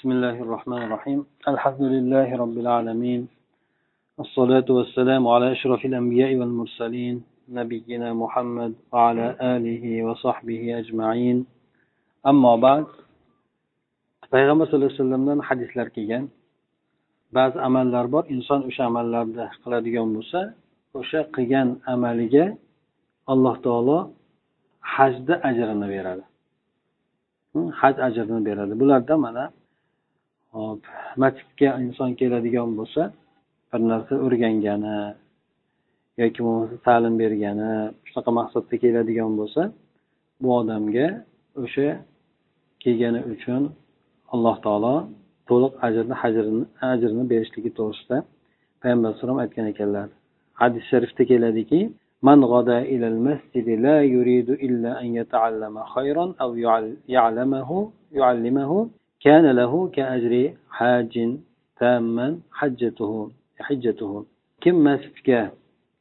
بسم الله الرحمن الرحيم الحمد لله رب العالمين الصلاة والسلام على أشرف الأنبياء والمرسلين نبينا محمد وعلى آله وصحبه أجمعين أما بعد payg'ambar sallallohu alayhi vasallamdan hadislar kelgan ba'zi amallar bor inson o'sha amallarni qiladigan bo'lsa o'sha qilgan amaliga alloh taolo hajda ajrini beradi haj ajrini beradi bularda mana hop masjidga inson keladigan bo'lsa bir narsa o'rgangani yoki bo'lmasa ta'lim bergani shunaqa maqsadda keladigan bo'lsa bu odamga o'sha kelgani uchun alloh taolo to'liq ajrni hajrini ajrini berishligi to'g'risida payg'ambar alayhisalom aytgan ekanlar hadis sharifda keladiki من غدا إلى المسجد لا يريد إلا أن يتعلم خيرا أو يعلمه يعلمه كان له كأجر حاج تاما حجته حجته kim masjidga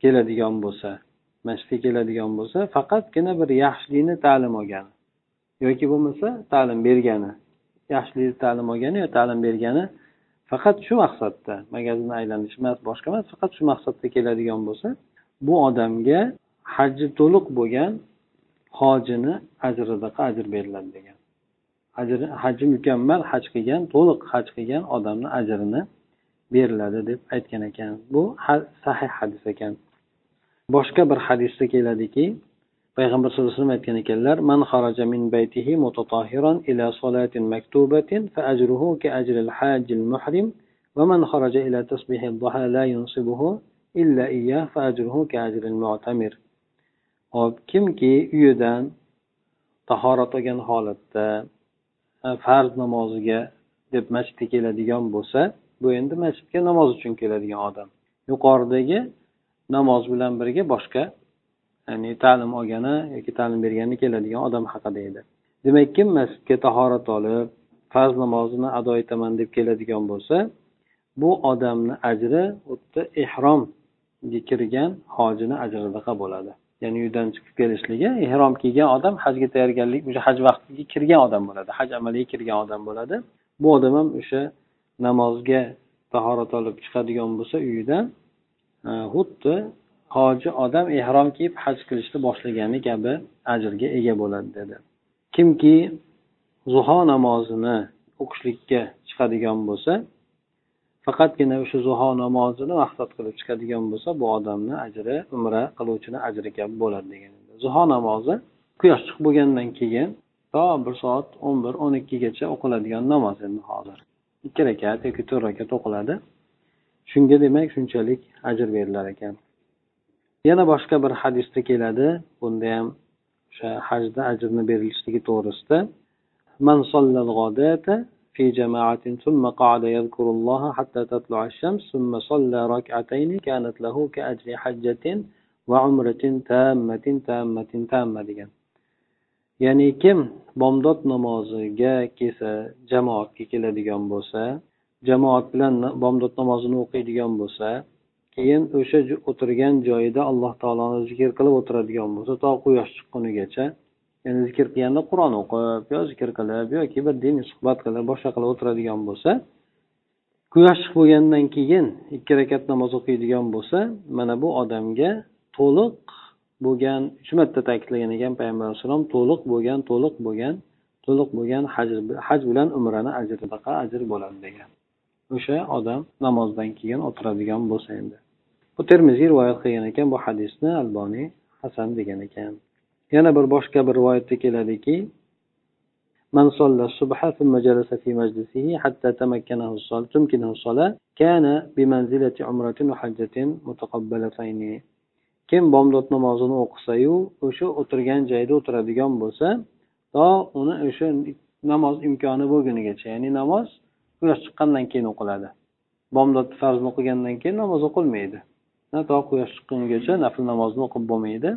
keladigan bo'lsa masjidga keladigan bo'lsa faqatgina bir yaxshilikni ta'lim olgani yoki bo'lmasa ta'lim bergani yaxshilik ta'lim olgani yo ta'lim bergani faqat shu maqsadda magazinni aylanish emas boshqa emas faqat shu maqsadda keladigan bo'lsa bu odamga haji to'liq bo'lgan hojini ajridaqa ajr beriladi degan ajri haji mukammal haj qilgan to'liq haj qilgan odamni ajrini beriladi deb aytgan ekan. Bu sahih hadis ekan. Boshqa bir hadisda keladiki payg'ambar sallallohu alayhi vasallam aytgan ekanlar man xaraja min baytihi mutatahiran ila salatin maktubatin fa ajruhu ka ajril hajil muhrim va man xaraja ila tasbihi duha la yunsibuhu illa iyyah fa ajruhu ka ajril mu'tamir. Hop kimki uyidan tahorat olgan holatda E, farz namoziga deb masjidga keladigan bo'lsa bu endi masjidga namoz uchun keladigan odam. Yuqoridagi namoz bilan birga boshqa ya'ni ta'lim olgani yoki ta'lim bergani keladigan odam haqida edi. Demak kim masjidga tahorat olib farz namozini ado etaman deb keladigan bo'lsa bu odamni ajri xuddi ehromga kirgan hojini ajridaqa bo'ladi ya'ni uydan chiqib kelishligi ehrom kiygan odam hajga tayyorgarlik o'sha haj vaqtiga kirgan odam bo'ladi haj amaliga kirgan odam bo'ladi. Bu odam ham o'sha namozga tahorat olib chiqadigan bo'lsa uyidan e, xuddi hoji odam ehrom kiyib haj qilishni boshlagani kabi ajrga ega bo'ladi dedi. Kimki zuho namozini o'qishlikka chiqadigan bo'lsa faqatgina o'sha zuho namozini maqsad qilib chiqadigan bo'lsa bu odamni ajri umra qiluvchini ajri kabi bo'ladi degan zuho namozi quyosh chiqib bo'lgandan keyin to bir soat o'n bir o'n ikkigacha o'qiladigan namoz endi hozir. Ikki rakat yoki to'rt rakat o'qiladi. Shunga demak shunchalik ajr berilar ekan. Yana boshqa bir hadisda keladi. Bunda ham o'sha hajda ajrni berilishligi to'g'risida. في جماعة ثم قعد يذكر الله حتى تطلع الشمس ثم صلى ركعتين كانت له كأجر حجة وعمرة تامة تامة تامة degan ya'ni kim bomdod namoziga kelsa jamoatga keladigan bo'lsa jamoat bilan bomdod namozini o'qiydigan bo'lsa keyin o'sha o'tirgan joyida alloh taoloni zikr qilib o'tiradigan bo'lsa to quyosh chiqqunigacha ya'ni zikr qilganda qur'on o'qib yo zikr qilib yoki bir diniy suhbat qilib boshqa qilib o'tiradigan bo'lsa quyosh chiqib bo'lgandan keyin ikki rakat namoz o'qiydigan bo'lsa mana bu odamga to'liq bo'lgan uch marta ta'kidlagan ekan payg'ambar alayhissalom to'liq bo'lgan to'liq bo'lgan to'liq bo'lgan haj haj bilan umrani ajridaqa ajr bo'ladi degan. O'sha odam namozdan keyin o'tiradigan bo'lsa endi. Bu termiziy rivoyat qilgan ekan bu hadisni alboniy hasan degan ekan. yana bir boshqa bir rivoyatda keladiki من صلى الصبح ثم جلس في مجلسه حتى تمكنه الصلاة تمكنه الصلاة كان بمنزلة عمرة وحجة متقبلتين kim bomdod namozini o'qisayu o'sha o'tirgan joyda o'tiradigan bo'lsa to uni o'sha namoz imkoni bo'lgunigacha ya'ni namoz quyosh chiqqandan keyin o'qiladi bomdod farzni o'qigandan keyin namoz o'qilmaydi to quyosh chiqqungacha nafl namozni o'qib bo'lmaydi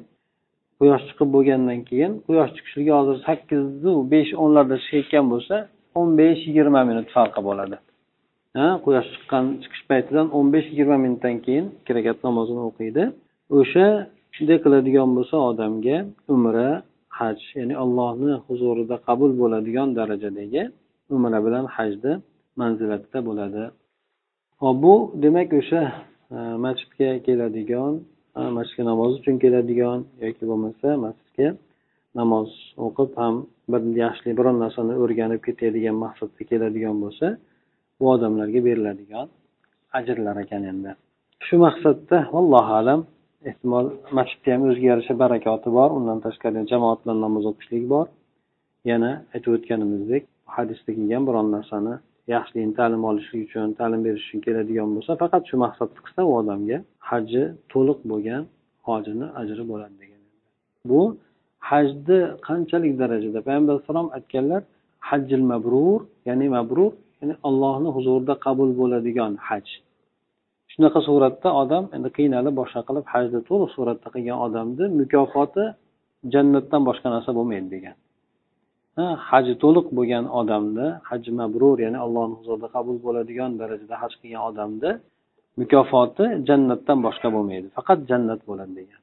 Quyosh chiqib bo'lgandan keyin quyosh chiqishligi hozir sakkizu besh o'nlarda chiqayotgan bo'lsa o'n besh yigirma minut farqi bo'ladi. Ha quyosh chiqqan chiqish paytidan o'n besh yigirma minutdan keyin ikki rakat namozini o'qiydi. O'sha shunday qiladigan bo'lsa odamga umra haj ya'ni allohni huzurida qabul bo'ladigan darajadagi umra bilan hajni manzilatda bo'ladi. Hop bu demak o'sha e, masjidga keladigan masjidga namoz uchun keladigan yoki bo'lmasa masjidga namoz o'qib ham bir yaxshilik biron narsani o'rganib ketadigan maqsadda keladigan bo'lsa bu odamlarga beriladigan ajrlar ekan endi. Shu maqsadda allohu alam ehtimol masjidni ham o'ziga yarasha barakoti bor. Undan tashqari jamoat bilan namoz o'qishlik bor. Yana aytib o'tganimizdek hadisda kelgan biron narsani yaxshilikni ta'lim olishlik uchun ta'lim berish uchun keladigan bo'lsa faqat shu maqsadni qilsa u odamga haji to'liq bo'lgan hojini ajri bo'ladi degan. Bu hajni qanchalik darajada? Payg'ambar alayhissalom aytganlar hajjil mabrur ya'ni mabrur ya'ni allohni huzurida qabul bo'ladigan haj shunaqa suratda odam endi qiynalib boshqa qilib hajni to'liq suratda qilgan odamni mukofoti jannatdan boshqa narsa bo'lmaydi degan. Haji to'liq bo'lgan odamni haji mabrur ya'ni allohni huzurida qabul bo'ladigan darajada haj qilgan odamni mukofoti jannatdan boshqa bo'lmaydi. Faqat jannat bo'ladi degan.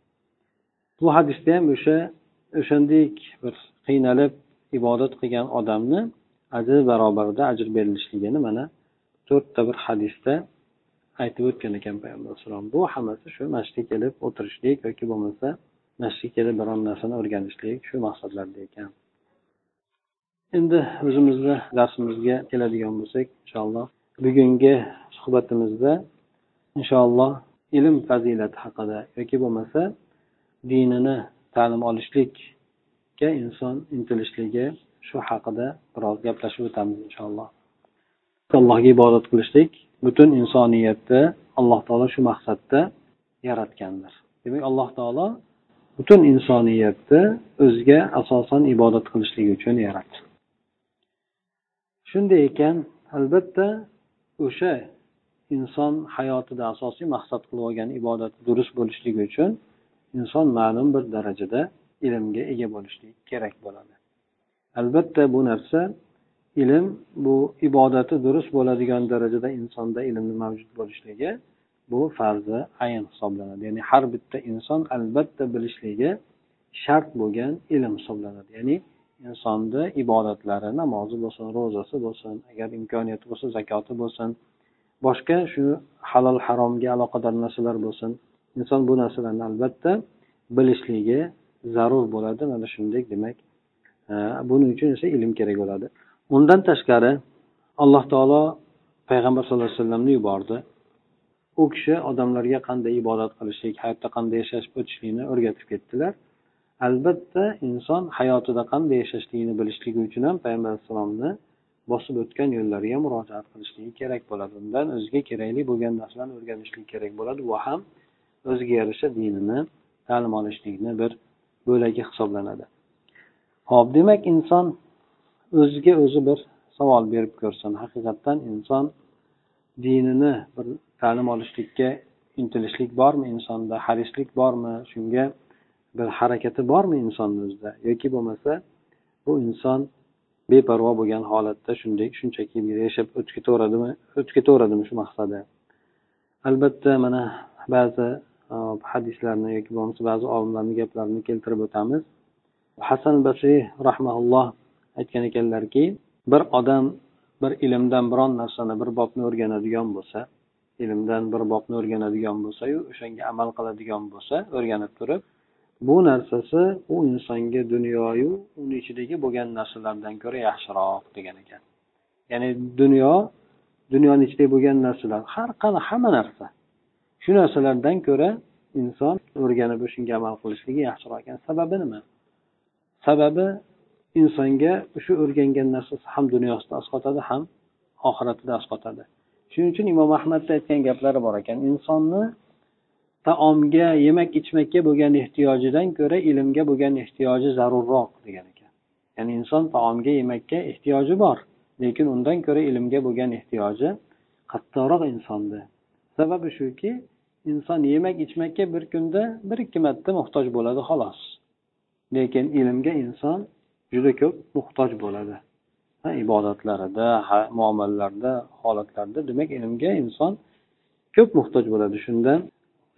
Bu hadisda ham o'sha o'shandek bir qiynalib ibodat qilgan odamni ajri barobarida ajr berilishligini mana to'rtta bir hadisda aytib o'tgan ekan payg'ambar alayhissalom bu hammasi shu masjidga kelib o'tirishlik yoki bo'lmasa masjidga kelib biron narsani o'rganishlik shu maqsadlarda ekan. Endi o'zimizni darsimizga keladigan bo'lsak inshaalloh bugungi suhbatimizda inshaalloh ilm fazilati haqida yoki bo'lmasa dinini ta'lim olishlikka inson intilishligi shu haqida biroz gaplashib o'tamiz inshaalloh. Allohga ibodat qilishlik butun insoniyatni alloh taolo shu maqsadda yaratgandir. Demak alloh taolo butun insoniyatni o'ziga asosan ibodat qilishligi uchun yaratdi. Shunday ekan albatta o'sha inson hayotida asosiy maqsad qilib olgan ibodati durust bo'lishligi uchun inson ma'lum bir darajada ilmga ega bo'lishligi kerak bo'ladi. Albatta bu narsa ilm bu ibodati durust bo'ladigan darajada insonda ilmni mavjud bo'lishligi bu farzi ayn hisoblanadi. Ya'ni har bitta inson albatta bilishligi shart bo'lgan ilm hisoblanadi. Ya'ni insonni ibodatlari namozi bo'lsin ro'zasi bo'lsin agar imkoniyati bo'lsa zakoti bo'lsin. Boshqa shu halol haromga aloqador narsalar bo'lsin. Inson bu narsalarni albatta bilishligi zarur bo'ladi. Mana shunday demak e, buning uchun esa ilm kerak bo'ladi. Undan tashqari alloh taolo payg'ambar sallallohu alayhi vasallamni yubordi. U kishi odamlarga qanday ibodat qilishlik hayotda qanday yashash o'tishlikni o'rgatib ketdilar. Albatta inson hayotida qanday yashashligini bilishligi uchun ham payg'ambar alayhissalomni bosib o'tgan yo'llariga murojaat qilishligi kerak bo'ladi. Undan o'ziga kerakli bo'lgan narsalarni o'rganishlik kerak bo'ladi va ham o'ziga yarasha dinini ta'lim olishlikni bir bo'lagi hisoblanadi. Ho'p demak inson o'ziga o'zi bir savol berib ko'rsin. Haqiqatdan inson dinini bir ta'lim olishlikka intilishlik bormi? Insonda harislik bormi? Shunga bir harakati bormi insonni o'zida yoki bo'lmasa bu inson beparvo bo'lgan holatda shunday shunchaki yashab o'tib ketaveradimi o'tib ketaveradimi shu maqsadi albatta mana ba'zi e, hadislarni yoki bo'lmasa ba'zi olimlarni gaplarini keltirib o'tamiz. Hasan basriy rahmaulloh aytgan ekanlarki bir odam bir ilmdan biron narsani bir bobni o'rganadigan bo'lsa ilmdan bir bobni o'rganadigan bo'lsayu o'shanga amal qiladigan bo'lsa o'rganib turib bu narsasi u insonga dunyoyu uni ichidagi bo'lgan narsalardan ko'ra yaxshiroq degan ekan. Ya'ni dunyo dunyoni ichida bo'lgan narsalar har qanday hamma narsa. Shu narsalardan ko'ra inson o'rganib shunga amal qilishligi yaxshiroq ekan. Sababi nima? Sababi insonga shu o'rgangan narsasi ham dunyosida asqotadi ham oxiratida asqotadi. Shuning uchun imom ahmadni aytgan gaplari bor ekan. Insonni taomga yemak ichmakka bo'lgan ehtiyojidan ko'ra ilmga bo'lgan ehtiyoji zarurroq degan ekan. Ya'ni inson taomga yemakka ehtiyoji bor lekin undan ko'ra ilmga bo'lgan ehtiyoji qattiqroq insonda. Sababi shuki inson yemak ichmakka bir kunda bir ikki marta muhtoj bo'ladi xolos. Lekin ilmga inson juda ko'p muhtoj bo'ladi. Ibodatlarida muomalalarda holatlarda demak ilmga inson ko'p muhtoj bo'ladi. Shundan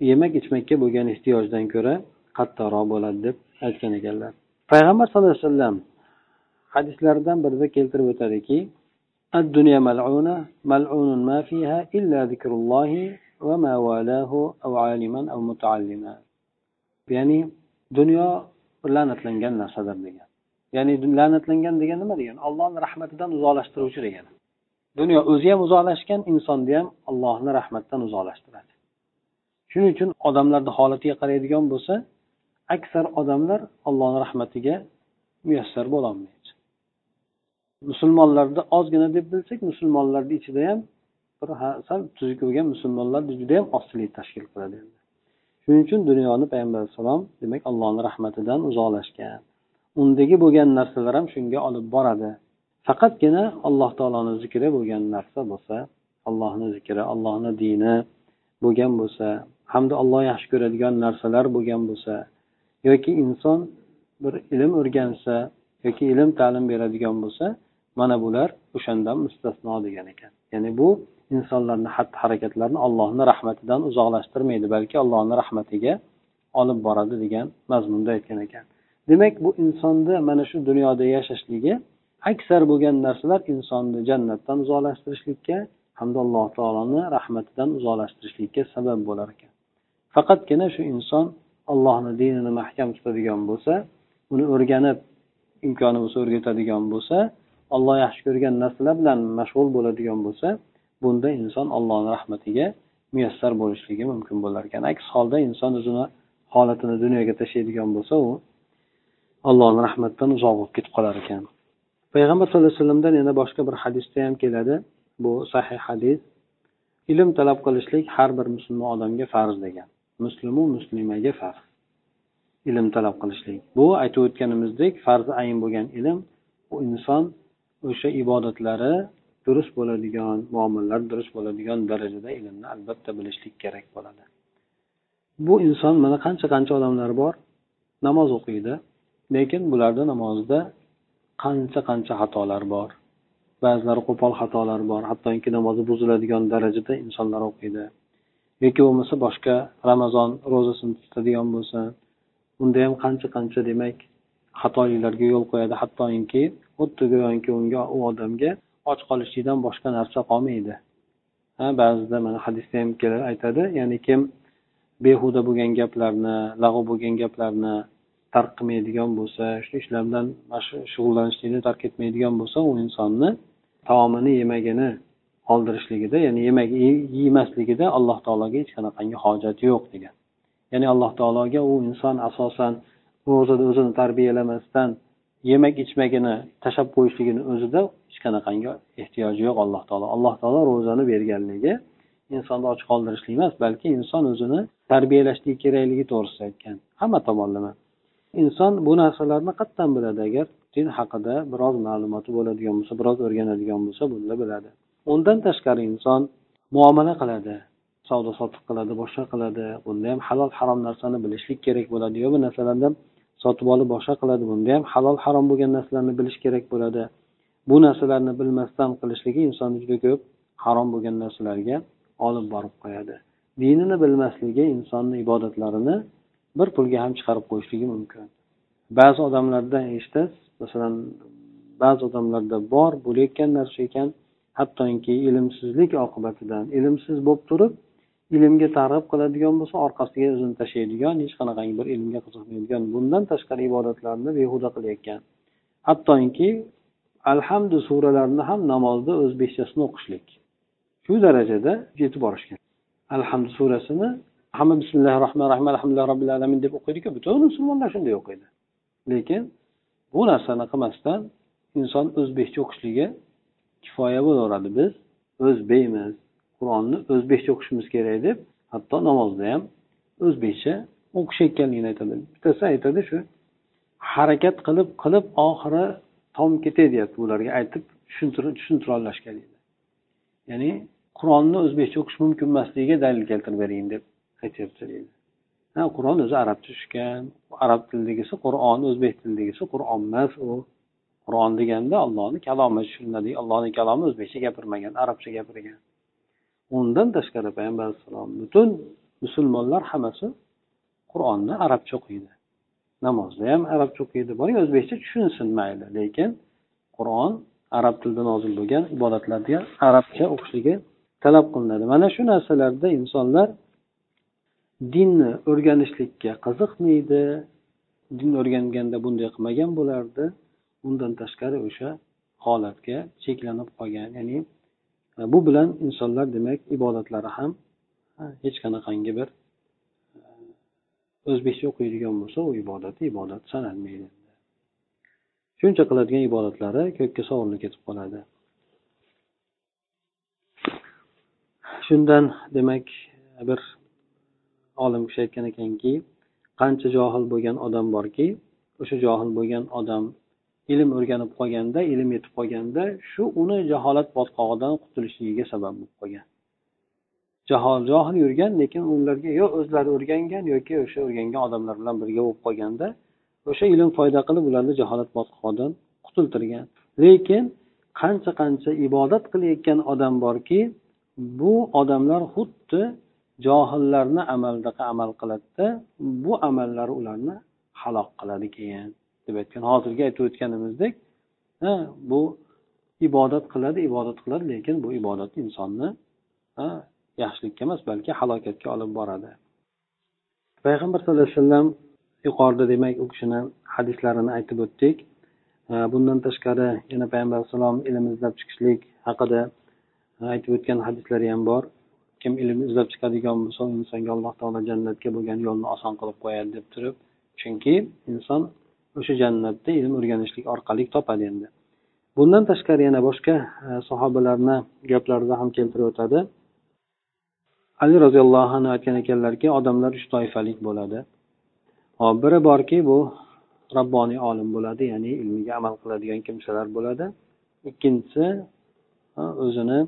yemak ichmakka bo'lgan ehtiyojdan ko'ra qattiqroq bo'ladi deb aytgan ekanlar payg'ambar sallallohu alayhi vasallam hadislaridan birida keltirib o'tadiki الدنيا ملعونة ملعون ما فيها إلا ذكر الله وما والاه أو عالما أو متعلما يعني دنيا la'natlangan narsadir degan ya'ni la'natlangan degan nima degani ollohni rahmatidan uzoqlashtiruvchi degani dunyo o'zi ham uzoqlashgan insonni ham allohni rahmatidan uzoqlashtiradi Shuning uchun odamlarni holatiga qaraydigan bo'lsa aksar odamlar allohni rahmatiga muyassar bo'lolmaydi. Musulmonlarni ozgina deb bilsak musulmonlarni ichida ham bir sal tuzuk bo'lgan musulmonlarni judayam ozchilik tashkil qiladi endi. Shuning uchun dunyoni payg'ambar alayhissalom demak allohni rahmatidan uzoqlashgan. Undagi bo'lgan narsalar ham shunga olib boradi. Faqatgina alloh taoloni zikri bo'lgan narsa bo'lsa allohni zikri allohni dini bo'lgan bo'lsa hamda olloh yaxshi ko'radigan narsalar bo'lgan bo'lsa yoki inson bir ilm o'rgansa yoki ilm ta'lim beradigan bo'lsa mana bular o'shandan mustasno degan ekan. Ya'ni bu insonlarni xatti harakatlarini allohni rahmatidan uzoqlashtirmaydi balki allohni rahmatiga olib boradi degan mazmunda aytgan ekan. Demak bu insonni mana shu dunyoda yashashligi aksar bo'lgan narsalar insonni jannatdan uzoqlashtirishlikka hamda alloh taoloni rahmatidan uzoqlashtirishlikka sabab bo'lar ekan. Faqatgina shu inson allohni dinini mahkam tutadigan bo'lsa uni o'rganib imkoni bo'lsa o'rgatadigan bo'lsa olloh yaxshi ko'rgan narsalar bilan mashg'ul bo'ladigan bo'lsa bunda inson allohni rahmatiga muyassar bo'lishligi mumkin bo'lar ekan. Aks holda inson o'zini holatini dunyoga tashlaydigan bo'lsa u allohni rahmatidan uzoq bo'lib ketib qolar ekan. Payg'ambar sallallohu alayhi vasallamdan yana boshqa bir hadisda ham keladi. Bu sahih hadis. Ilm talab qilishlik har bir musulmon odamga farz degan. Muslimu muslimaga farz ilm talab qilishlik. Bu aytib o'tganimizdek farzi ayn bo'lgan ilm u inson o'sha ibodatlari durust bo'ladigan muomalalar durust bo'ladigan darajada ilmni albatta bilishlik kerak bo'ladi. Bu inson mana qancha qancha odamlar bor namoz o'qiydi lekin bularni namozida qancha qancha xatolar bor ba'zilari qo'pol xatolar bor hattoki namozi buziladigan darajada insonlar o'qiydi. Yoki bo'lmasa boshqa ramazon ro'zasini tutadigan bo'lsa unda ham qancha qancha demak xatoliklarga yo'l qo'yadi. Hattoki xuddi go'yoki unga u odamga och qolishlikdan boshqa narsa qolmaydi. Ha ba'zida mana hadisda ham kelib aytadi ya'ni kim behuda bo'lgan gaplarni lag'ov bo'lgan gaplarni tark qilmaydigan bo'lsa shu ishlar bilan shug'ullanishlikni tark etmaydigan bo'lsa u insonni taomini yemagini qoldirishligida ya'ni yemak yemasligida alloh taologa hech qanaqangi hojati yo'q degan. Ya'ni alloh taologa u inson asosan ro'zada o'zini tarbiyalamasdan yemak ichmagini tashlab qo'yishligini o'zida hech qanaqangi ehtiyoji yo'q alloh taolo. Alloh taolo ro'zani berganligi insonni och qoldirishlik emas balki inson o'zini tarbiyalashligi kerakligi to'g'risida aytgan. Hamma tomonlama. Inson bu narsalarni qayerdan biladi. Agar din haqida biroz ma'lumoti bo'ladigan bo'lsa biroz o'rganadigan bo'lsa bunda biladi. Undan tashqari inson muomala qiladi savdo sotiq qiladi boshqa qiladi. Bunda ham halol harom narsani bilishlik kerak bo'ladi. Yo bir narsalardan sotib olib boshqa qiladi bunda ham halol harom bo'lgan narsalarni bilish kerak bo'ladi. Bu narsalarni bilmasdan qilishligi insonni juda ko'p harom bo'lgan narsalarga olib borib qo'yadi. Dinini bilmasligi insonni ibodatlarini bir pulga ham chiqarib qo'yishligi mumkin. Ba'zi odamlardan eshitasiz masalan ba'zi odamlarda bor bo'layotgan narsa ekan hattoki ilmsizlik oqibatidan ilmsiz bo'lib turib ilmga targ'ib qiladigan bo'lsa orqasiga o'zini tashlaydigan hech qanaqangi bir ilmga qiziqmaydigan bundan tashqari ibodatlarni behuda qilayotgan. Hattoki alhamdu suralarini ham namozda o'zbekchasini o'qishlik. Shu darajada yetib borishgan. Alhamdu surasini hamma bismillahi rohmanir rohim alhamdulillah robbil alamin deb o'qiydiku butun musulmonlar shunday o'qiydi. Lekin bu narsani qilmasdan inson o'zbekcha o'qishligi kifoya bo'laveradi biz. O'zbekmiz qur'onni o'zbekcha o'qishimiz kerak deb hatto namozda ham o'zbekcha o'qishayotganligini aytadi. Bittasi aytadi shu harakat qilib qilib oxiri tom ketay deyapti ularga aytib tushuntirolashga deydi ya'ni qur'onni o'zbekcha o'qish mumkin emasligiga dalil keltirib bering deb aytyapti deydi. Ha qur'on o'zi arabcha tushgan arab tilidagisi qur'on o'zbek tilidagisi qur'on emas u. qur'on deganda allohni kalomi shunday allohni kalomi o'zbekcha gapirmagan arabcha gapirgan. Undan tashqari payg'ambar alayhissalom butun musulmonlar hammasi qur'onni arabcha o'qiydi. Namozda ham arabcha o'qiydi. Boring o'zbekcha tushunsin mayli lekin qur'on arab tilida nozil bo'lgan ibodatlarga arabcha o'qishligi talab qilinadi. Mana shu narsalarda insonlar dinni o'rganishlikka qiziqmaydi. Din o'rganganda bunday qilmagan bo'lardi. Undan tashqari o'sha holatga cheklanib qolgan. Ya'ni e, bu bilan insonlar demak ibodatlari ham hech qanaqangi bir e, o'zbekcha o'qiydigan bo'lsa u ibodati ibodat sanalmaydi shuncha qiladigan ibodatlari ko'kka sovurilib ketib qoladi. Shundan demak e, bir olim kishi aytgan ekanki qancha johil bo'lgan odam borki o'sha johil bo'lgan odam ilm o'rganib qolganda ilm yetib qolganda shu uni jaholat botqog'idan qutulishligiga sabab bo'lib qolgan. Jahol johil yurgan lekin ularga yo o'zlari o'rgangan yoki o'sha o'rgangan odamlar bilan birga bo'lib qolganda o'sha ilm foyda qilib ularni jaholat botqog'idan qutultirgan. Lekin qancha qancha ibodat qilayotgan odam borki bu odamlar xuddi johillarni amaldaqa amal qiladida bu amallari ularni halok qiladi keyin. Deb aytgan hozirgi aytib o'tganimizdek bu ibodat qiladi ibodat qiladi lekin bu ibodat insonni yaxshilikka emas balki halokatga olib boradi. Payg'ambar sallallohu alayhi vasallam yuqorida demak u kishini hadislarini aytib o'tdik. Bundan tashqari yana payg'ambar alayhissalom ilm izlab chiqishlik haqida aytib o'tgan hadislari ham bor. Kim ilm izlab chiqadigan bo'lsa insonga alloh taolo jannatga bo'lgan yo'lni oson qilib qo'yadi deb turib chunki inson o'sha jannatda ilm o'rganishlik orqali topadi endi. Bundan tashqari yana boshqa e, sahobalarni gaplarida ham keltirib o'tadi ali roziyallohu anhu aytgan ekanlarki odamlar uch toifalik bo'ladi. Hop biri borki bu robboniy olim bo'ladi ya'ni ilmiga amal qiladigan kimsalar bo'ladi. Ikkinchisi o'zini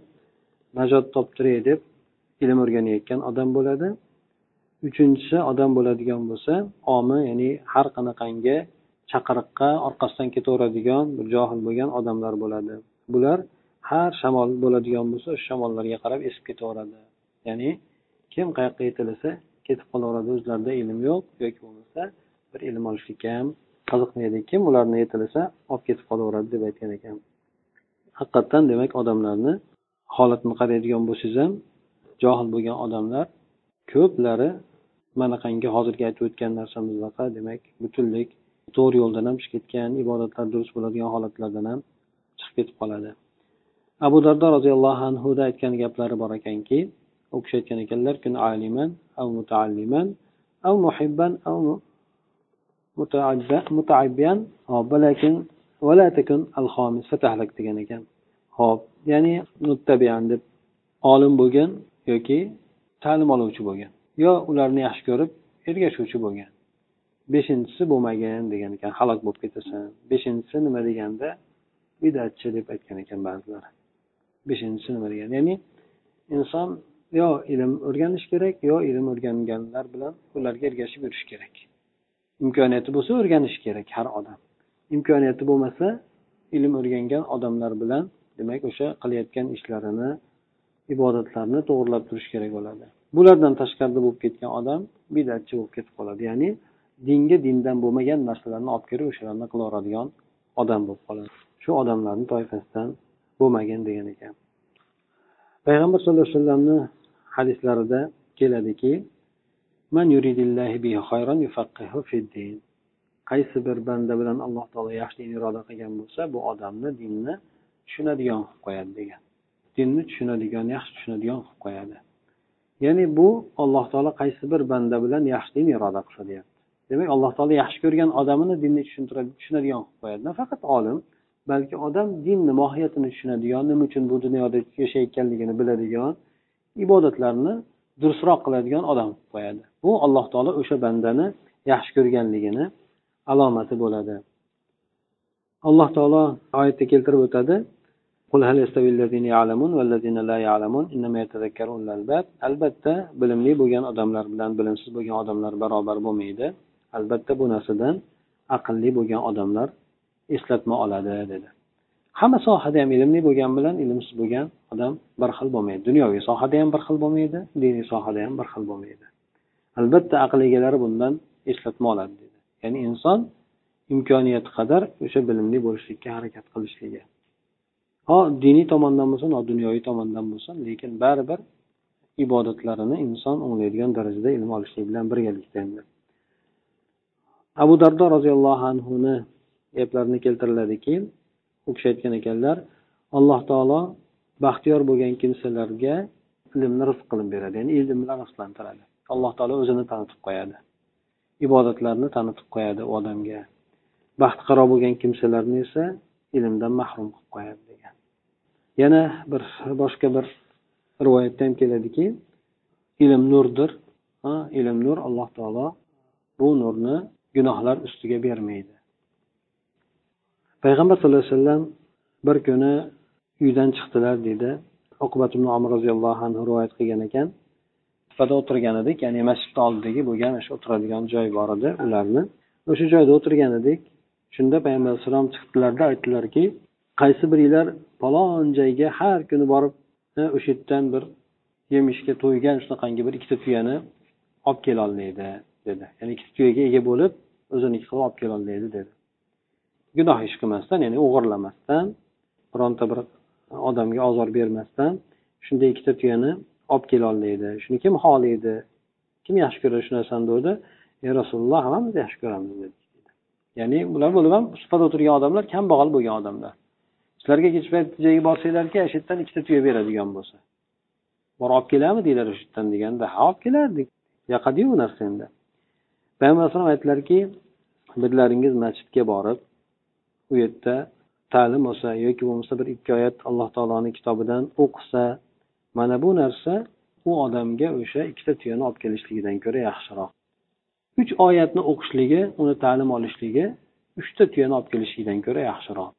najot toptiray deb ilm o'rganayotgan odam bo'ladi. Uchinchisi odam bo'ladigan bo'lsa omi ya'ni har qanaqangi chaqiriqqa orqasidan ketaveradigan bir johil bo'lgan odamlar bo'ladi. Bular har shamol bo'ladigan bo'lsa o'sha shamollarga qarab esib ketaveradi. Ya'ni kim qayoqqa yetilasa ketib qolaveradi o'zlarida ilm yo'q yoki bo'lmasa bir ilm olishlikka ham qiziqmaydi kim ularni yetilasa olib ketib qolaveradi deb aytgan ekan. Haqiqatdan demak odamlarni holatini qaraydigan bo'lsangiz ham johil bo'lgan odamlar ko'plari manaqangi hozirgi aytib o'tgan narsamizdaka demak butunlik to'g'ri yo'ldan ham chiqib ketgan ibodatlar durust bo'ladigan holatlardan ham chiqib ketib qoladi. Abu dardo roziyallohu anhuda aytgan gaplari bor ekanki u kishi aytgan ekanlar kun aliman av mutaalliman av muhibban av mutaabbiyan valakin vala takun al xomis fatahlak degan ekan. Ho'p ya'ni muttabian deb olim bo'lgan yoki ta'lim oluvchi bo'lgan yo ularni yaxshi ko'rib ergashuvchi bo'lgan. Beshinchisi bo'lmagin degan ekan halok bo'lib ketasan. Beshinchisi nima deganda bidatchi deb aytgan ekan ba'zilar. Beshinchisi nima degan ya'ni inson yo ilm o'rganish kerak yo ilm o'rganganlar bilan ularga ergashib yurish kerak. Imkoniyati bo'lsa o'rganishi kerak har odam. Imkoniyati bo'lmasa ilm o'rgangan odamlar bilan demak o'sha qilayotgan ishlarini ibodatlarni to'g'irlab turish kerak bo'ladi. Bulardan tashqarida bo'lib ketgan odam bidatchi bo'lib ketib qoladi. Ya'ni dinga dindan bo'lmagan narsalarni olib kelib o'shalarni qilaveradigan odam bo'lib qoladi. Shu odamlarni toifasidan bo'lmagin degan ekan. Payg'ambar sallallohu alayhi vasallamni hadislarida keladiki qaysi bir banda bilan alloh taolo yaxshi iroda qilgan bo'lsa bu odamni dinni tushunadigan qilib qo'yadi degan. Dinni tushunadigan yaxshi tushunadigan qilib qo'yadi. Ya'ni bu alloh taolo qaysi bir banda bilan yaxshilikni iroda qilsa deyapti. Demak alloh taolo yaxshi ko'rgan odamini dinni tushunadigan qilib qo'yadi. Nafaqat olim balki odam dinni mohiyatini tushunadigan nima uchun bu dunyoda yashayotganligini biladigan ibodatlarni durustroq qiladigan odam qilib qo'yadi. Bu alloh taolo o'sha bandani yaxshi ko'rganligini alomati bo'ladi. Alloh taolo oyatda keltirib o'tadi albatta bilimli bo'lgan odamlar bilan bilimsiz bo'lgan odamlar barobar bo'lmaydi. Albatta bu narsadan aqlli bo'lgan odamlar eslatma oladi dedi. Hamma sohada ham ilmli bo'lgan bilan ilmsiz bo'lgan odam bir xil bo'lmaydi. Dunyoviy sohada ham bir xil bo'lmaydi diniy sohada ham bir xil bo'lmaydi. Albatta aql egalari bundan eslatma oladi dedi. Ya'ni inson imkoniyati qadar o'sha bilimli bo'lishlikka harakat qilishligi. Ho diniy tomondan bo'lsin ho dunyoviy tomondan bo'lsin lekin baribir ibodatlarini inson o'nglaydigan darajada ilm olishlik bilan birgalikda endi. Abu dardo roziyallohu anhuni gaplarini keltiriladiki u kishi aytgan ekanlar alloh taolo baxtiyor bo'lgan kimsalarga ilmni rizq qilib beradi ya'ni ilm bilan rizqlantiradi alloh taolo o'zini tanitib qo'yadi ibodatlarni tanitib qo'yadi u odamga. Baxtiqaro bo'lgan kimsalarni esa ilmdan mahrum qilib qo'yadi degan. Yana bir boshqa bir rivoyatda ham keladiki ilm nurdir ilm nur alloh taolo bu nurni gunohlar ustiga bermaydi. Payg'ambar sallallohu alayhi vasallam bir kuni uydan chiqdilar deydi uqubat ibn amr roziyallohu anhu rivoyat qilgan ekan. Tepada o'tirgan edik ya'ni masjidni oldidagi bo'lgan o'sha o'tiradigan joy bor edi ularni. O'sha joyda o'tirgan edik. Shunda payg'ambar alayhissalom chiqdilarda aytdilarki qaysi biringlar falon joyga har kuni borib e, o'sha yerdan bir yemishga to'ygan shunaqangi bir ikkita tuyani olib kelolmaydi dedi. Ya'ni ikkita tuyaga ega bo'lib o'ziniki qilib olib kelolmaydi dedi. Gunoh ish qilmasdan ya'ni o'g'irlamasdan bironta bir odamga ozor bermasdan shunday ikkita tuyani olib kelolmaydi. Shuni kim xohlaydi? Kim yaxshi ko'radi shu narsani dedi? Ey rasululloh hammamiz yaxshi ko'ramiz dedi. Ya'ni bular bo'lib ham suhbat o'tirgan odamlar kambag'al bo'lgan odamlar. Sizlarga kech payt joyga borsanglarki shu yerdan ikkita tuya beradigan bo'lsa. Borib olib keladimi deydilar o'sha yerdan deganda. Ha olib kelardik. Yoqadiyu u narsa endi. Payg'ambar alayhisalom aytdilarki birlaringiz masjidga borib u yerda ta'lim olsa yoki bo'lmasa bir ikki oyat alloh taoloni kitobidan o'qisa mana bu narsa u odamga o'sha ikkita tuyani olib kelishligidan ko'ra yaxshiroq. Uch oyatni o'qishligi uni ta'lim olishligi uchta tuyani olib kelishligidan ko'ra yaxshiroq.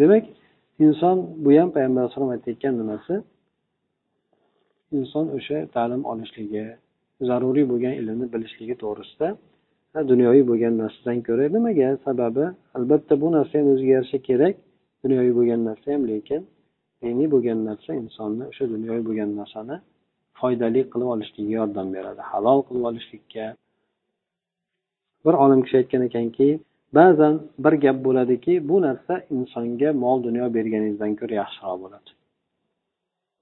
Demak inson bu ham payg'ambar alayhisalom aytayotgan nimasi? Inson o'sha ta'lim olishligi zaruriy bo'lgan ilmni bilishligi to'g'risida dunyoviy bo'lgan narsadan ko'ra nimaga sababi? Albatta bu narsa ham o'ziga yarasha kerak. Dunyoviy bo'lgan narsa ham lekin diniy bo'lgan narsa insonni o'sha dunyoviy bo'lgan narsani foydali qilib olishlikka yordam beradi halol qilib olishlikka. Bir olim kishi aytgan ekanki ba'zan bir gap bo'ladiki bu narsa insonga mol dunyo berganingizdan ko'ra yaxshiroq bo'ladi.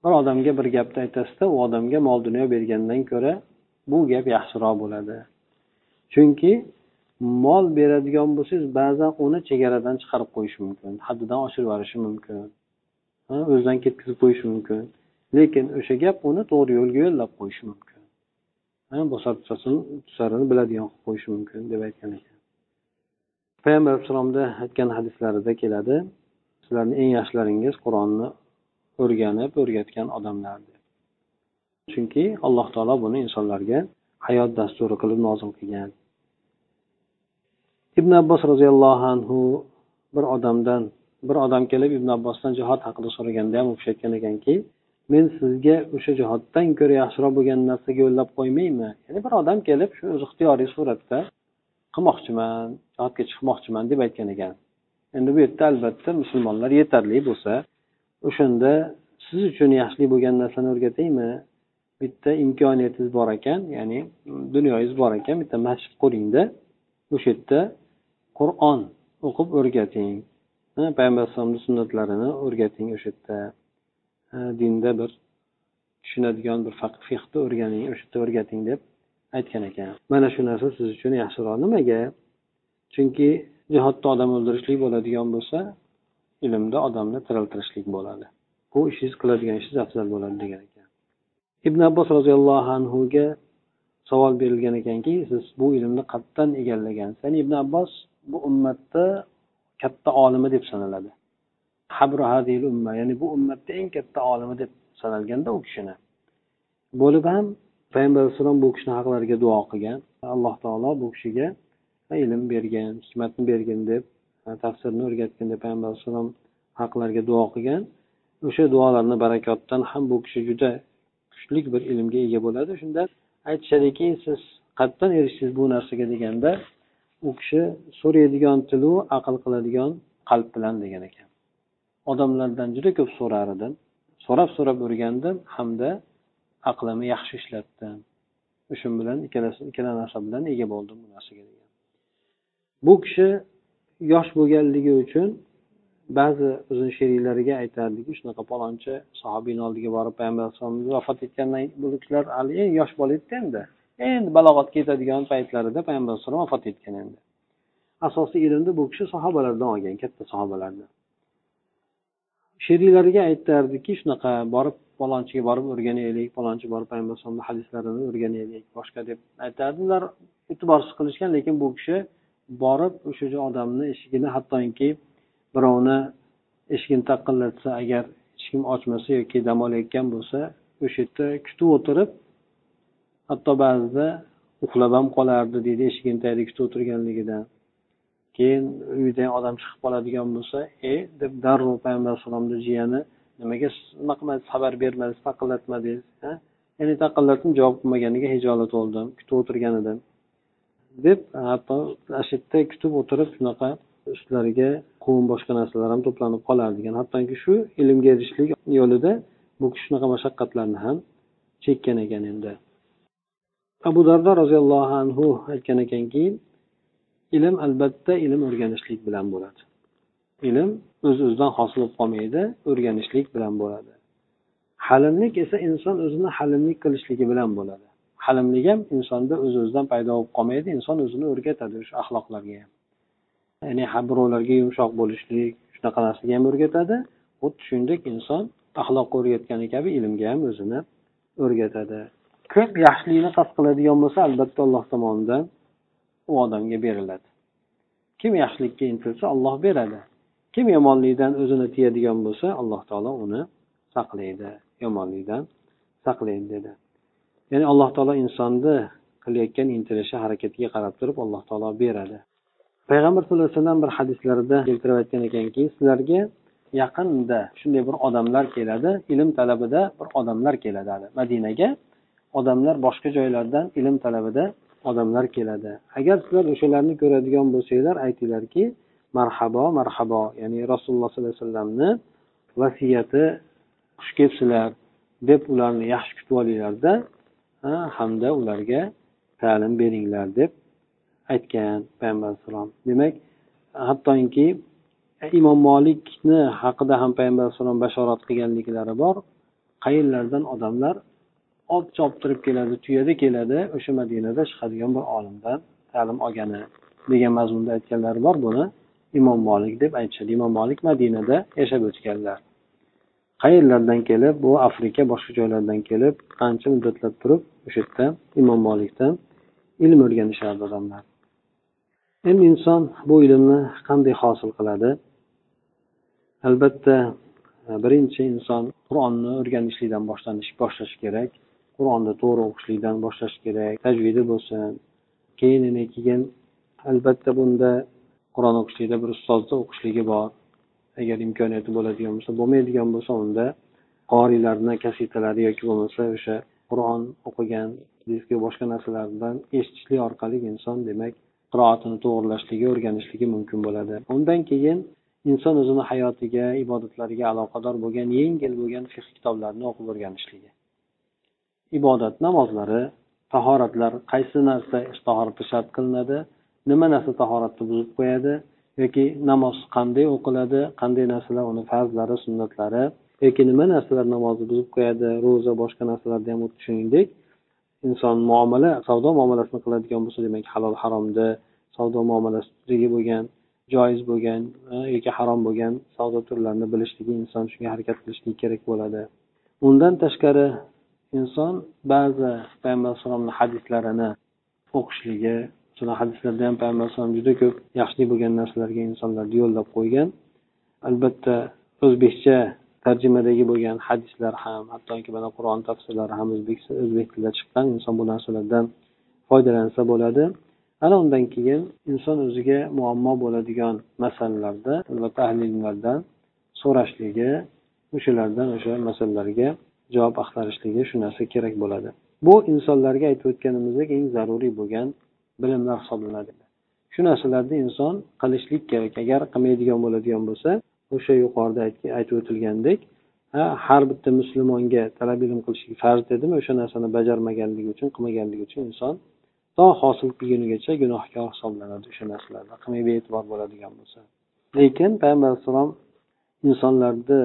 Bir odamga bir gapni aytasizda u odamga mol dunyo bergandan ko'ra bu gap yaxshiroq bo'ladi. Chunki mol beradigan bo'lsangiz ba'zan uni chegaradan chiqarib qo'yish mumkin haddidan oshirib yuborishi mumkin o'zidan ketkazib qo'yishi mumkin. Lekin o'sha gap uni to'g'ri yo'lga yo'llab qo'yishi mumkin. Bosar tusarini biladigan qilib qo'yishi mumkin deb aytgan ekan. Payg'ambar alayhissalomni aytgan hadislarida keladi sizlarni eng yaxshilaringiz qur'onni o'rganib o'rgatgan odamlar chunki alloh taolo buni insonlarga hayot dasturi qilib nozil qilgan. Ibn abbos roziyallohu anhu bir odamdan bir odam kelib ibn abbosdan jihod haqida so'raganda ham u kishi aytgan ekanki men sizga o'sha jihoddan ko'ra yaxshiroq bo'lgan narsaga yo'llab qo'ymaymi? Ya'ni bir odam kelib shu o'zi ixtiyoriy suratda qilmoqchiman jihodga chiqmoqchiman deb aytgan ekan. Endi bu yerda albatta musulmonlar yetarli bo'lsa o'shanda siz uchun yaxshilik bo'lgan narsani o'rgataymi? Bitta imkoniyatingiz bor ekan ya'ni dunyoyingiz bor ekan bitta masjid quringda o'sha yerda qur'on o'qib o'rgating payg'ambar alayhisalomni sunnatlarini o'rgating o'sha yerda dinda bir tushunadigan bir fiqni o'rganing o'sha yerda o'rgating deb aytgan ekan. Mana shu narsa siz uchun yaxshiroq nimaga? Chunki jihodda odam o'ldirishlik bo'ladigan bo'lsa ilmda odamni tiriltirishlik bo'ladi. Bu ishingiz qiladigan ishingiz afzal bo'ladi degan ibn abbos roziyallohu anhuga savol berilgan ekanki siz bu ilmni qayerdan egallagansiz. Ya'ni ibn abbos bu ummatda katta olimi deb sanaladi. Umma ya'ni bu ummatda eng katta olimi deb sanalganda u kishini. Bo'lib ham payg'ambar alayhissalom bu kishini haqlariga duo qilgan. Alloh taolo bu kishiga ilm bergan hikmatni bergin deb tafsirni o'rgatgin deb payg'ambar alayhissalom haqlariga duo qilgan. O'sha duolarni barakotidan ham bu kishi juda kuchli bir ilmga ega bo'ladi. Shunda aytishadiki siz qayerdan erishdingiz bu narsaga deganda u kishi so'raydigan tilu aql qiladigan qalb bilan degan ekan. Odamlardan juda ko'p so'rar edim so'rab so'rab o'rgandim hamda aqlimni yaxshi ishlatdim. O'sha bilan ikkalasi ikkala narsa bilan ega bo'ldim bu narsaga degan. Bu kishi yosh bo'lganligi uchun ba'zi o'zini sheriklariga aytardiki shunaqa palonchi sahobiyni oldiga borib payg'ambar alayhisalom vafot etgandan bu kishilar hali eng yosh bola edida endi. Endi balog'atga yetadigan paytlarida payg'ambar alayhisalom vafot etgan endi. Asosiy ilmni bu kishi sahobalardan olgan katta sahobalardan. Sheriklariga aytardiki shunaqa borib palonchiga borib o'rganaylik palonchi borib payg'ambar alayhisalomni hadislarini o'rganaylik boshqa deb aytardi ular e'tiborsiz qilishgan lekin bu kishi borib o'sha odamni eshigini hattoki birovni eshigini taqillatsa agar hech kim ochmasa yoki dam olayotgan bo'lsa o'sha yerda kutib o'tirib hatto ba'zida uxlab ham qolardi deydi eshigini tagida kutib o'tirganligidan. Keyin uydan odam chiqib qoladigan bo'lsa e deb darrov payg'ambar alayhissalomni jiyani nimaga nima qilmadingiz xabar bermadingiz taqillatmadingiz ya'ni taqillatdim javob qilmaganiga hijolat bo'ldim kutib o'tirgan edim. Deb hatto ana shu yerda kutib o'tirib shunaqa ustlariga qum boshqa narsalar ham to'planib qolar degan. Hattoki shu ilmga erishishlik yo'lida bu kishi shunaqa mashaqqatlarni ham chekkan ekan endi. Abu dardo roziyallohu anhu aytgan ekanki ilm albatta ilm o'rganishlik bilan bo'ladi. Ilm o'z öz o'zidan hosil bo'lib qolmaydi o'rganishlik bilan bo'ladi. Halimlik esa inson o'zini halimlik qilishligi bilan bo'ladi. Halimlik ham insonda o'z o'zidan paydo bo'lib qolmaydi inson o'zini o'rgatadi o'sha axloqlarga ham. Ya'ni birovlarga yumshoq bo'lishlik shunaqa narsaga ham o'rgatadi. Xuddi shuningdek inson axloqqa o'rgatgani kabi ilmga ham o'zini o'rgatadi. Ko'p yaxshilikni qasd qiladigan bo'lsa albatta alloh tomonidan u odamga beriladi. Kim yaxshilikka intilsa olloh beradi. Kim yomonlikdan o'zini tiyadigan bo'lsa alloh taolo uni saqlaydi. Yomonlikdan saqlaydi dedi. Ya'ni alloh taolo insonni qilayotgan intilishi harakatiga qarab turib alloh taolo beradi. Payg'ambar sallallohu alayhi vasallam bir hadislarida keltirib aytgan ekanki sizlarga yaqinda shunday bir odamlar keladi ilm talabida bir odamlar keladi madinaga odamlar boshqa joylardan ilm talabida odamlar keladi. Agar sizlar o'shalarni ko'radigan bo'lsanglar aytinglarki marhabo marhabo ya'ni rasululloh sollallohu alayhi vasallamni vasiyati xush kelibsizlar deb ularni yaxshi kutib olinglarda hamda ularga ta'lim beringlar deb aytgan payg'ambar alayhissalom demak hattoki imom molikni haqida ham payg'ambar alayhissalom bashorat qilganliklari bor. Qayerlardan odamlar ot choptirib keladi tuyada keladi o'sha madinada chiqadigan bir olimdan ta'lim olgani degan mazmunda aytganlari bor. Buni imom molik deb aytishadi. Imom molik madinada yashab o'tganlar. Qayerlardan kelib? Bu afrika boshqa joylardan kelib qancha muddatlab turib o'sha yerda imom molikdan ilm o'rganishardi odamlar. Endi inson bu ilmni qanday hosil qiladi? Albatta e, birinchi inson qur'onni o'rganishlikdan boshlanish boshlashi kerak. Qur'onni to'g'ri o'qishlikdan boshlash kerak tajvidi bo'lsin. Keyin keyin albatta bunda qur'on o'qishlikda bir ustozni o'qishligi bor. Agar imkoniyati bo'ladigan bo'lsa bo'lmaydigan bo'lsa unda qoriylarni kasetalari yoki bo'lmasa o'sha qur'on o'qigan diski boshqa narsalardan eshitishlik orqali inson demak qiroatini to'g'irlashligi o'rganishligi mumkin bo'ladi. Undan keyin inson o'zini hayotiga ibodatlariga aloqador bo'lgan yengil bo'lgan fiq kitoblarni o'qib o'rganishligi. Ibodat namozlari tahoratlar qaysi narsa tahoratda shart qilinadi nima narsa tahoratni buzib qo'yadi yoki namoz qanday o'qiladi qanday narsalar uni farzlari sunnatlari yoki nima narsalar namozni buzib qo'yadi ro'za boshqa narsalarda ham xuddi shuningdek inson muomala savdo muomalasini qiladigan bo'lsa demak halol haromni savdo muomalasiga bo'lgan joiz bo'lgan e, yoki harom bo'lgan savdo turlarini bilishligi inson shunga harakat qilishligi kerak bo'ladi. Undan tashqari inson ba'zi payg'ambar alayhissalomni hadislarini o'qishligi masalan hadislarda ham payg'ambar alayhisalom juda ko'p yaxshilik bo'lgan narsalarga insonlarni yo'llab qo'ygan. Albatta o'zbekcha tarjimadagi bo'lgan hadislar ham hattoki mana qur'on tafsirlari ham o'zbek o'zbek tilida chiqqan inson bu narsalardan foydalansa bo'ladi. Ana undan keyin inson o'ziga muammo bo'ladigan masalalarda albatta ahli ilmlardan so'rashligi o'shalardan o'sha masalalarga javob axtarishligi shu narsa kerak bo'ladi. Bu insonlarga aytib o'tganimizdek eng zaruriy bo'lgan bilimlar hisoblanadi. Shu narsalarni inson qilishlik kerak. Agar qilmaydigan bo'ladigan bo'lsa o'sha yuqorida aytib o'tilgandek har bitta musulmonga talab ilm qilishlik farz dedimi o'sha narsani bajarmaganligi uchun qilmaganligi uchun inson to hosil qilgunigacha gunohkor hisoblanadi o'sha narsalarda qilmay bee'tibor bo'ladigan bo'lsa. Lekin payg'ambar alayhissalom insonlarni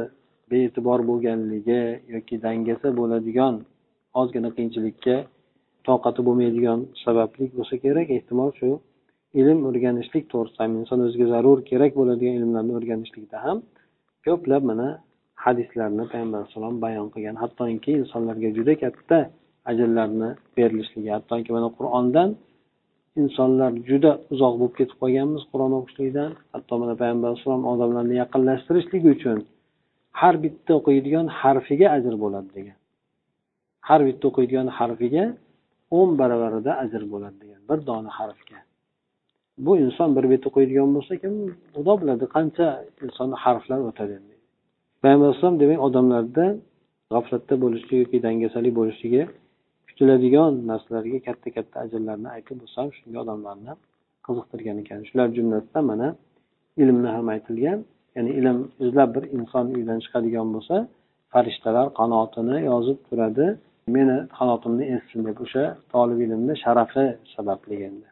bee'tibor bo'lganligi yoki dangasa bo'ladigan ozgina qiyinchilikka toqati bo'lmaydigan sababli bo'lsa kerak ehtimol shu ilm o'rganishlik to'g'risida ham inson o'ziga zarur kerak bo'ladigan ilmlarni o'rganishlikda ham ko'plab mana hadislarni payg'ambar alayhissalom bayon qilgan. Hattoki insonlarga juda katta ajrlarni berilishligi hattoki mana qur'ondan insonlar juda uzoq bo'lib ketib qolganmiz qur'on o'qishlikdan. Hatto mana payg'ambar alayhissalom odamlarni yaqinlashtirishligi uchun har bitta o'qiydigan harfiga ajr bo'ladi degan. Har bitta o'qiydigan harfiga o'n baravarida ajr bo'ladi degan bir dona harfga. Bu inson bir bet o'qiydigan bo'lsa kim? Xudo biladi qancha insonni harflar o'tadi. Payg'ambar alayhisalom demak odamlarda g'aflatda bo'lishligi yoki dangasalik bo'lishligi kutiladigan narsalarga katta katta ajrlarni aytib bo'lsam shunga odamlarni qiziqtirgan ekan. Shular jumlasidan mana ilmni ham aytilgan ya'ni ilm izlab bir inson uydan chiqadigan bo'lsa farishtalar qanotini yozib turadi. Meni qanotimni essin deb o'sha tolib ilmni sharafi sababli endi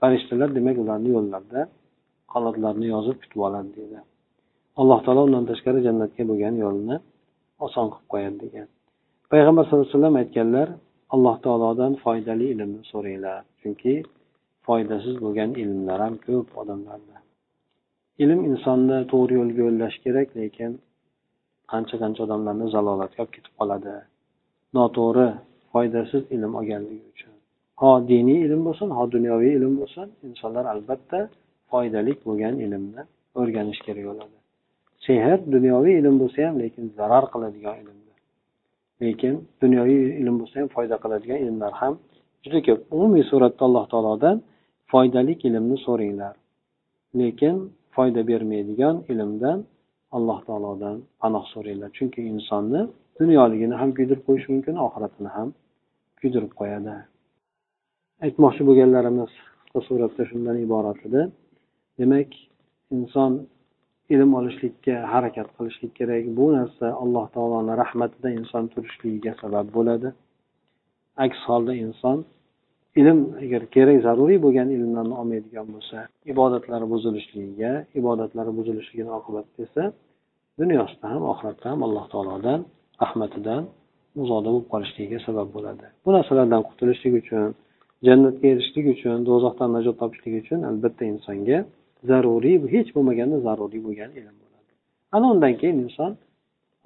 farishtalar demak ularni yo'llarida qanotlarini yozib kutib oladi deydi alloh taolo undan tashqari jannatga bo'lgan yo'lni oson qilib qo'yadi degan. Payg'ambar sallallohu alayhi vasallam aytganlar alloh taolodan foydali ilmni so'ranglar chunki foydasiz bo'lgan ilmlar ham ko'p odamlarda. Ilm insonni to'g'ri yo'lga yo'llash kerak lekin qancha qancha odamlarni zalolatga olib ketib qoladi. Noto'g'ri foydasiz ilm olganligi uchun. Ho diniy ilm bo'lsin ho dunyoviy ilm bo'lsin insonlar albatta foydali bo'lgan ilmni o'rganish kerak bo'ladi. Sehr dunyoviy ilm bo'lsa ham lekin zarar qiladigan ilmdir. Lekin dunyoviy ilm bo'lsa ham foyda qiladigan ilmlar ham juda ko'p. Umumiy suratda alloh taolodan foydali ilmni so'ranglar lekin foyda bermaydigan ilmdan alloh taolodan panoh so'ranglar chunki insonni dunyoligini ham kuydirib qo'yishi mumkin oxiratini ham kuydirib qo'yadi. Aytmoqchi bo'lganlarimiz qisqa suratda shundan iborat edi. Demak inson ilm olishlikka harakat qilishlik kerak. Bu narsa alloh taoloni rahmatida inson turishligiga sabab bo'ladi. Aks holda inson ilm agar kerak zaruriy bo'lgan ilmlarni olmaydigan bo'lsa ibodatlari buzilishligiga ibodatlari buzilishligini oqibatida esa dunyosida ham oxiratda ham alloh taolodan rahmatidan uzoqda bo'lib qolishligiga sabab bo'ladi. Bu narsalardan qutulishlik uchun jannatga erishishlik uchun do'zaxdan najot topishlik uchun albatta insonga zaruriy hech bo'lmaganda zaruriy bo'lgan ilm bo'ladi. Ana undan keyin inson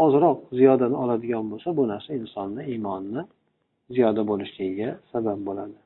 ozroq ziyodani oladigan bo'lsa bu narsa insonni iymonni ziyoda bo'lishligiga sabab bo'ladi.